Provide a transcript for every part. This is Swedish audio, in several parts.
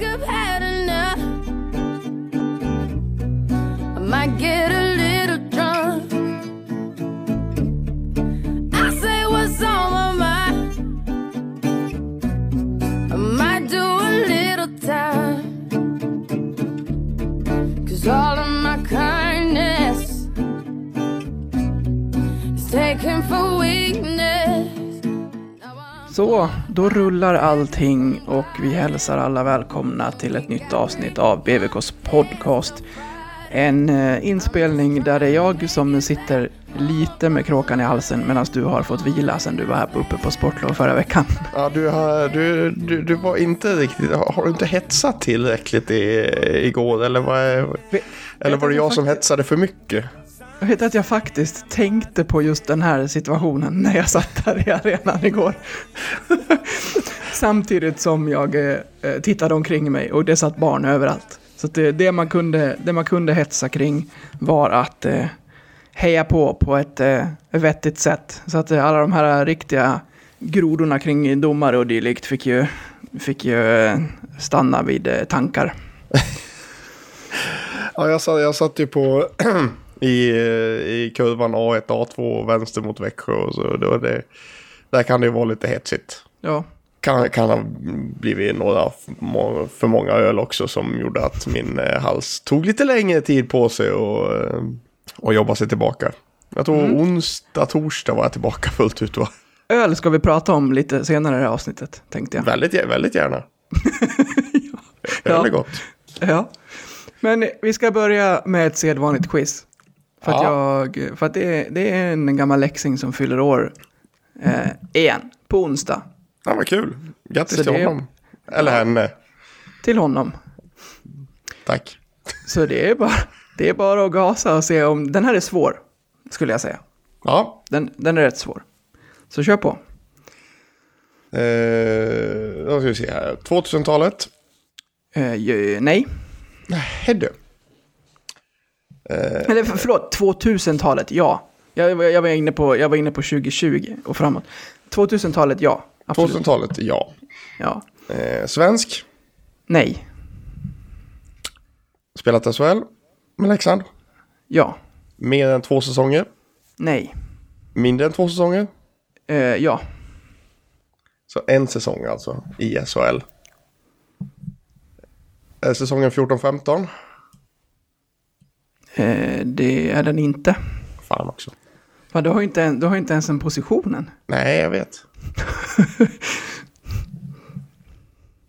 goodbye. Så, då rullar allting och vi hälsar alla välkomna till ett nytt avsnitt av BVKs podcast. En eh, inspelning där det är jag som sitter lite med kråkan i halsen medan du har fått vila sedan du var här uppe på sportlov förra veckan. Ja, du, har, du, du, du var inte riktigt... Har du inte hetsat tillräckligt i, igår? Eller var, eller var det jag som hetsade för mycket? Jag vet att jag faktiskt tänkte på just den här situationen när jag satt där i arenan igår. Samtidigt som jag eh, eh, tittade omkring mig och det satt barn överallt. Så att det, det, man kunde, det man kunde hetsa kring var att eh, heja på på ett eh, vettigt sätt. Så att eh, alla de här riktiga grodorna kring domare och dylikt fick ju, fick ju eh, stanna vid eh, tankar. Ja, jag satt, jag satt ju på i, i kurvan A1, A2 vänster mot Växjö. Och så, då det, där kan det ju vara lite hetsigt. Ja, Kan, kan ha blivit några för många öl också som gjorde att min eh, hals tog lite längre tid på sig och, eh, och jobba sig tillbaka. Jag tror onsdag, torsdag var jag tillbaka fullt ut va? öl ska vi prata om lite senare i det här avsnittet, tänkte jag. Väldigt, väldigt gärna. Ja. Öl är gott. Ja. Men vi ska börja med ett sedvanligt quiz. För att, Ja. jag, för att det, är, det är en gammal läxing som fyller år eh, igen, på onsdag. Ja, vad kul. Grattis Så till det honom. Eller henne. Till honom. Tack. Så det är, bara, det är bara att gasa och se om... Den här är svår, skulle jag säga. Ja. Den, den är rätt svår. Så kör på. Eh, då ska vi se här. 2000-talet. Eh, nej. Nej du. Eller för, förlåt, 2000-talet, ja. Jag, jag, var inne på, jag var inne på 2020 och framåt. 2000-talet, ja. Absolut. 2000-talet, ja. Ja. Eh, svensk. Nej. Spelat SHL med Leksand. Ja. Mer än två säsonger. Nej. Mindre än två säsonger. Eh, ja. Så en säsong alltså i SHL. Eh, säsongen 14-15. Eh, det är den inte. Fan också. Va, du, har inte, en- du har inte ens en positionen. Nej, jag vet.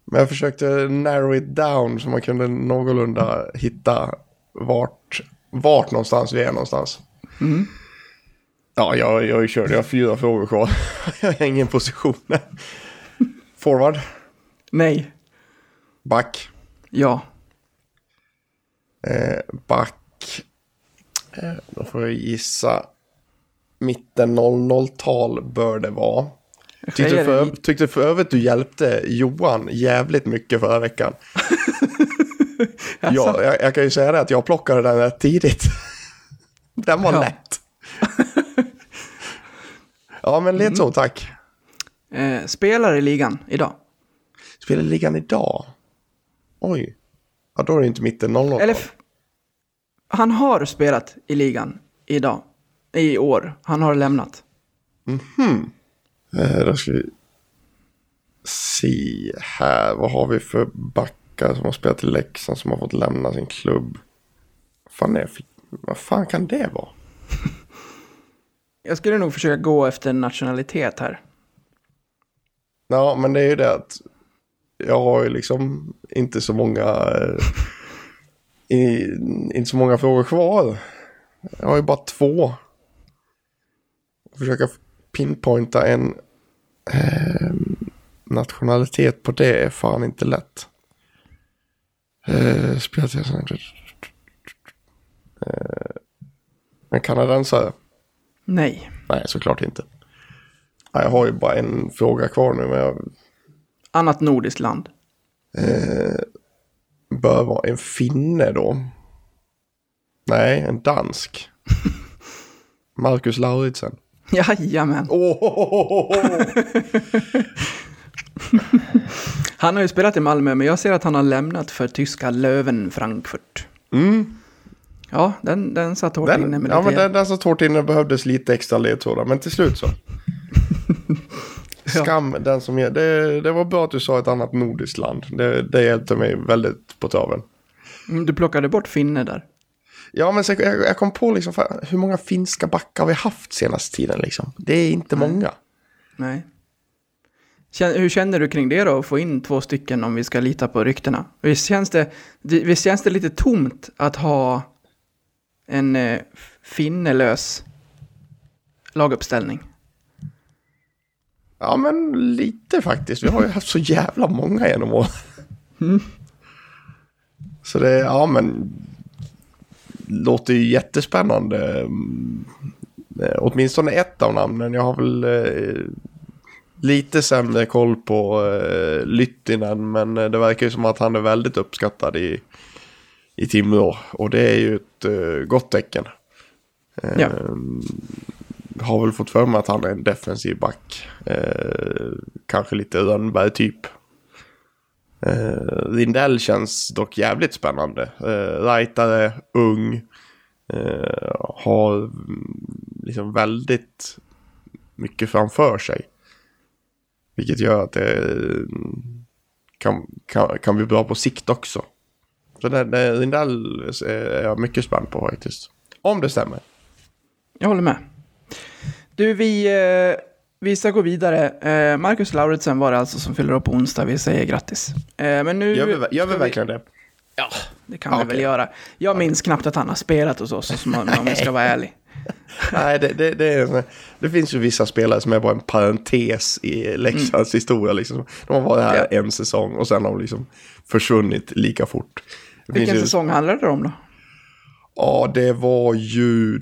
Men jag försökte narrow it down så man kunde någorlunda hitta vart, vart någonstans vi är någonstans. Ja, jag, jag körde. Jag har fyra frågor kvar. jag har ingen position. Forward. Nej. Back. Ja. Eh, back. Eh, då får jag gissa. Mitten 00-tal bör det vara. Tyckte för, tyckte för övrigt du hjälpte Johan jävligt mycket förra veckan. ja, jag, jag kan ju säga det att jag plockade den rätt tidigt. den var Ja. lätt. ja, men lite så, tack. Eh, spelar i ligan idag. Spelar ligan idag? Oj. Ja, då är det inte mitten 00 Eller... Han har spelat i ligan idag. I år. Han har lämnat. Eh, då ska vi se här. Vad har vi för backar som har spelat i Leksand som har fått lämna sin klubb? Fan är, vad fan kan det vara? Jag skulle nog försöka gå efter nationalitet här. Ja, men det är ju det att jag har ju liksom inte så många eh, i, inte så många frågor kvar. Jag har ju bara två. Försöka pinpointa en eh, nationalitet på det är fan inte lätt. Eh, spelat jag sån eh, En kanadensare? Nej. Nej, såklart inte. Jag har ju bara en fråga kvar nu, men jag Annat nordiskt land. Bör vara en finne då. Nej, en dansk. Marcus Lauritsen. Jajamän. Oh, Han har ju spelat i Malmö, men jag ser att han har lämnat för tyska Löwen Frankfurt. Mm. Ja, den, den satt hårt inne Den, med ja, men den, den satt hårt inne behövdes lite extra ledtrådar, men till slut så. Skam den som. Det, det var bra att du sa ett annat nordiskt land. Det, det hjälpte mig väldigt på traven. Mm, Du plockade bort finne där. Ja, men sen, jag, jag kom på liksom, hur många finska backar har vi haft senaste tiden liksom? Det är inte många. Nej. Kän- Hur känner du kring det då, att få in två stycken om vi ska lita på ryktena? Visst känns det, visst känns det lite tomt att ha en eh, finnelös laguppställning? Ja, men lite faktiskt. Vi har ju haft så jävla många genom åren. Så det, ja men. Låter ju jättespännande. Eh, Åtminstone ett av namnen. Jag har väl eh, lite sämre koll på eh, Lyttinen. Men eh, det verkar ju som att han är väldigt uppskattad i, i Timrå. Och det är ju ett eh, gott tecken. Ja. Har väl fått för mig att han är en defensiv back. Eh, kanske lite Rönnberg-typ. Eh, Lindell känns dock jävligt spännande. Eh, rightare, ung. Eh, har mm, liksom väldigt mycket framför sig. Vilket gör att det mm, kan, kan, kan bli bra på sikt också. Så det, det, Lindell är jag mycket spänd på faktiskt. Om det stämmer. Jag håller med. Du, vi, eh, vi ska gå vidare. Eh, Marcus Lauritsen var det alltså som fyller upp på onsdag. Vi säger grattis. Eh, men nu... Gör vi, gör vi ska verkligen det? Ja, det kan Ja, vi väl göra. Jag minns knappt att han har spelat hos oss, om jag ska vara ärlig. Nej, det, det, det, är, det finns ju vissa spelare som är bara en parentes i Leksands historia. Liksom. De har varit här Ja. en säsong och sen har de liksom försvunnit lika fort. Vilken finns ju, säsong handlar det om då? Ja, det var ju...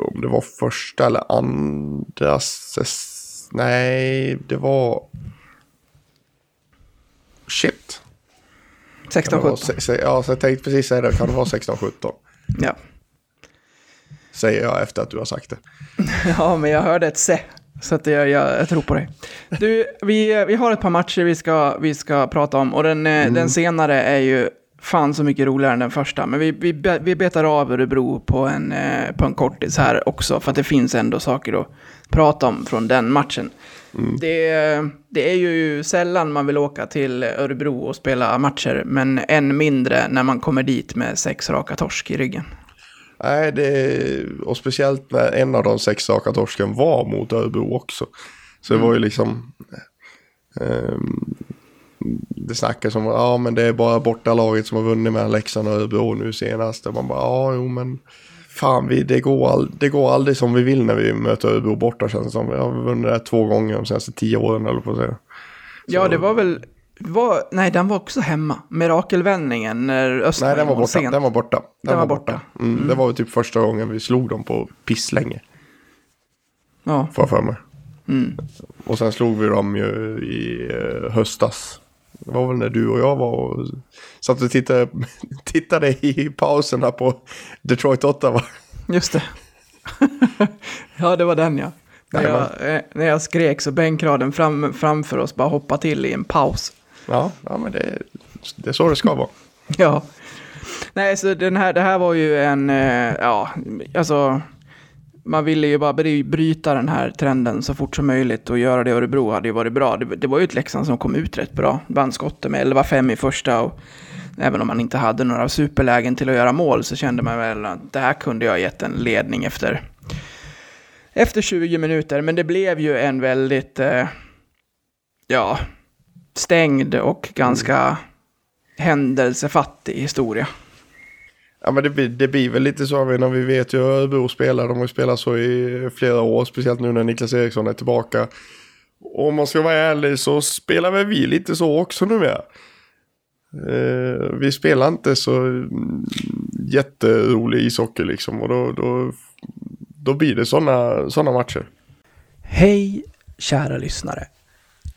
Om det var första eller andra. Nej, det var... Shit. 16, 17. Ja, så jag tänkte precis säga det. Kan det vara 16, 17? Ja. Säger jag efter att du har sagt det. Ja, men jag hörde ett se. Så att jag, jag, jag, tror på dig. Du, vi, vi har ett par matcher vi ska, vi ska prata om. Och den, mm. den senare är ju fan så mycket roligare än den första. Men vi, vi, vi betar av Örebro på en, eh, på en kortis här också. För att det finns ändå saker att prata om från den matchen. Det, det är ju sällan man vill åka till Örebro och spela matcher. Men än mindre när man kommer dit med sex raka torsk i ryggen. Nej, det, och speciellt när en av de sex raka torsken var mot Örebro också. Så det var ju liksom... ehm, det snackas om ja men det är bara bortalaget som har vunnit mellan Leksand och Örebro nu senast. Och man bara ja jo men fan vi, det, går all, det går aldrig som vi vill när vi möter Örebro borta känns det som. Vi har vunnit det två gånger de senaste tio åren eller på att säga. Ja, det var väl... Var, nej, den var också hemma. Mirakelvändningen när Östberg Nej den var borta. sent. Den var borta. Den var borta. Mm, Det var ju typ första gången vi slog dem på pisslänge. Ja, Får jag för mig. mm. Och sen slog vi dem ju i eh, höstas. Det var väl när du och jag var och satt och tittade, tittade i pauserna på Detroit Ottawa. just det. ja, det var den ja. När jag, eh, när jag skrek så bänkraden fram, framför oss bara hoppade till i en paus. Ja, ja men det, det är så det ska vara. Ja. Nej, så den här, det här var ju en, eh, ja, alltså, man ville ju bara bry- bryta den här trenden så fort som möjligt och göra det i Örebro hade ju varit bra. Det, det var ju ett Leksand som kom ut rätt bra. Vann skottet med 11-5 i första och även om man inte hade några superlägen till att göra mål så kände man väl att det här kunde jag gett en ledning efter, efter 20 minuter. Men det blev ju en väldigt, eh, ja, stängd och ganska händelsefattig historia. Ja men det blir, det blir väl lite så när vi vet ju hur Örebro spelar. De har ju spelat så i flera år. Speciellt nu när Niklas Eriksson är tillbaka. Och om man ska vara ärlig så spelar väl vi lite så också numera. Eh, vi spelar inte så mm, jätterolig ishockey liksom. Och då, då, då blir det sådana såna matcher. Hej kära lyssnare.